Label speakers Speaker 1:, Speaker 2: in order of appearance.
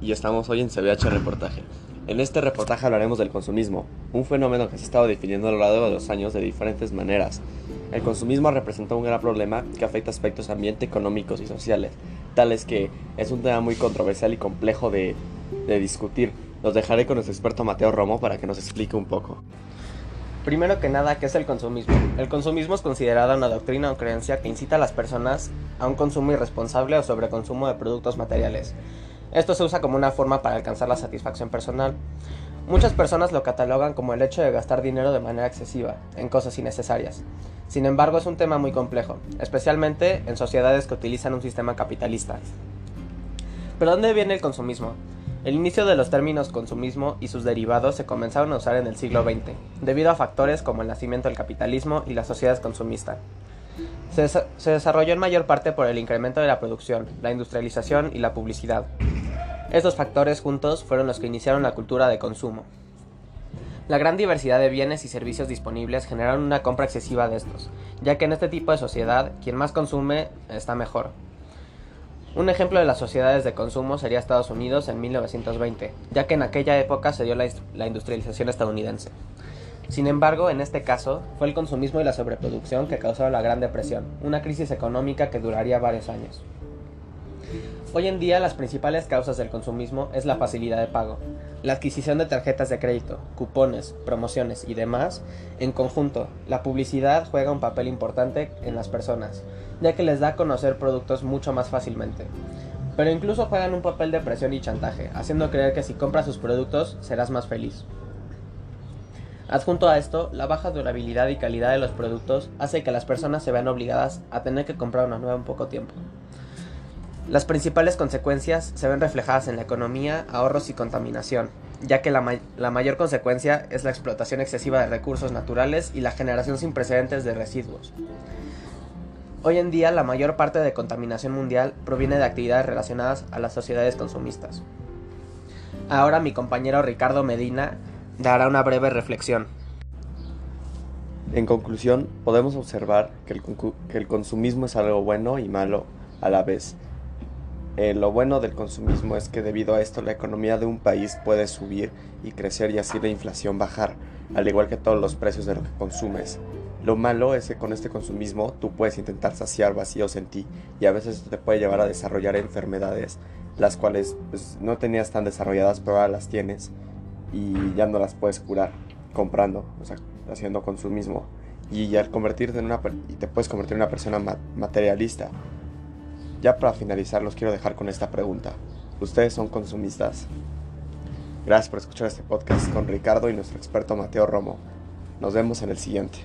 Speaker 1: y estamos hoy en CBH Reportaje. En este reportaje hablaremos del consumismo, un fenómeno que se ha estado definiendo a lo largo de los años de diferentes maneras. El consumismo representa un gran problema que afecta aspectos ambiente, económicos y sociales, tales que es un tema muy controversial y complejo de, discutir. Los dejaré con nuestro experto Mateo Romo para que nos explique un poco.
Speaker 2: Primero que nada, ¿qué es el consumismo? El consumismo es considerada una doctrina o creencia que incita a las personas a un consumo irresponsable o sobreconsumo de productos materiales. Esto se usa como una forma para alcanzar la satisfacción personal. Muchas personas lo catalogan como el hecho de gastar dinero de manera excesiva en cosas innecesarias. Sin embargo, es un tema muy complejo, especialmente en sociedades que utilizan un sistema capitalista. ¿Pero dónde viene el consumismo? El inicio de los términos consumismo y sus derivados se comenzaron a usar en el siglo XX, debido a factores como el nacimiento del capitalismo y las sociedades consumistas. Se, se, desarrolló en mayor parte por el incremento de la producción, la industrialización y la publicidad. Estos factores juntos fueron los que iniciaron la cultura de consumo. La gran diversidad de bienes y servicios disponibles generaron una compra excesiva de estos, ya que en este tipo de sociedad quien más consume está mejor. Un ejemplo de las sociedades de consumo sería Estados Unidos en 1920, ya que en aquella época se dio la, la industrialización estadounidense. Sin embargo, en este caso, fue el consumismo y la sobreproducción que causaron la Gran Depresión, una crisis económica que duraría varios años. Hoy en día las principales causas del consumismo es la facilidad de pago, la adquisición de tarjetas de crédito, cupones, promociones y demás. En conjunto, la publicidad juega un papel importante en las personas, ya que les da a conocer productos mucho más fácilmente. Pero incluso juegan un papel de presión y chantaje, haciendo creer que si compras sus productos serás más feliz. Adjunto a esto, la baja durabilidad y calidad de los productos hace que las personas se vean obligadas a tener que comprar una nueva en poco tiempo. Las principales consecuencias se ven reflejadas en la economía, ahorros y contaminación, ya que la, la, mayor consecuencia es la explotación excesiva de recursos naturales y la generación sin precedentes de residuos. Hoy en día la mayor parte de contaminación mundial proviene de actividades relacionadas a las sociedades consumistas. Ahora mi compañero Ricardo Medina dará una breve reflexión.
Speaker 1: En conclusión, podemos observar que el, que el consumismo es algo bueno y malo a la vez, eh, lo bueno del consumismo es que debido a esto la economía de un país puede subir y crecer y así la inflación bajar, al igual que todos los precios de lo que consumes. Lo malo es que con este consumismo tú puedes intentar saciar vacíos en ti y a veces te puede llevar a desarrollar enfermedades, las cuales pues, no tenías tan desarrolladas pero ahora las tienes y ya no las puedes curar comprando, o sea, haciendo consumismo. Y al convertirte en una y te puedes convertir en una persona materialista, ya para finalizar, los quiero dejar con esta pregunta. ¿Ustedes son consumistas? Gracias por escuchar este podcast con Ricardo y nuestro experto Mateo Romo. Nos vemos en el siguiente.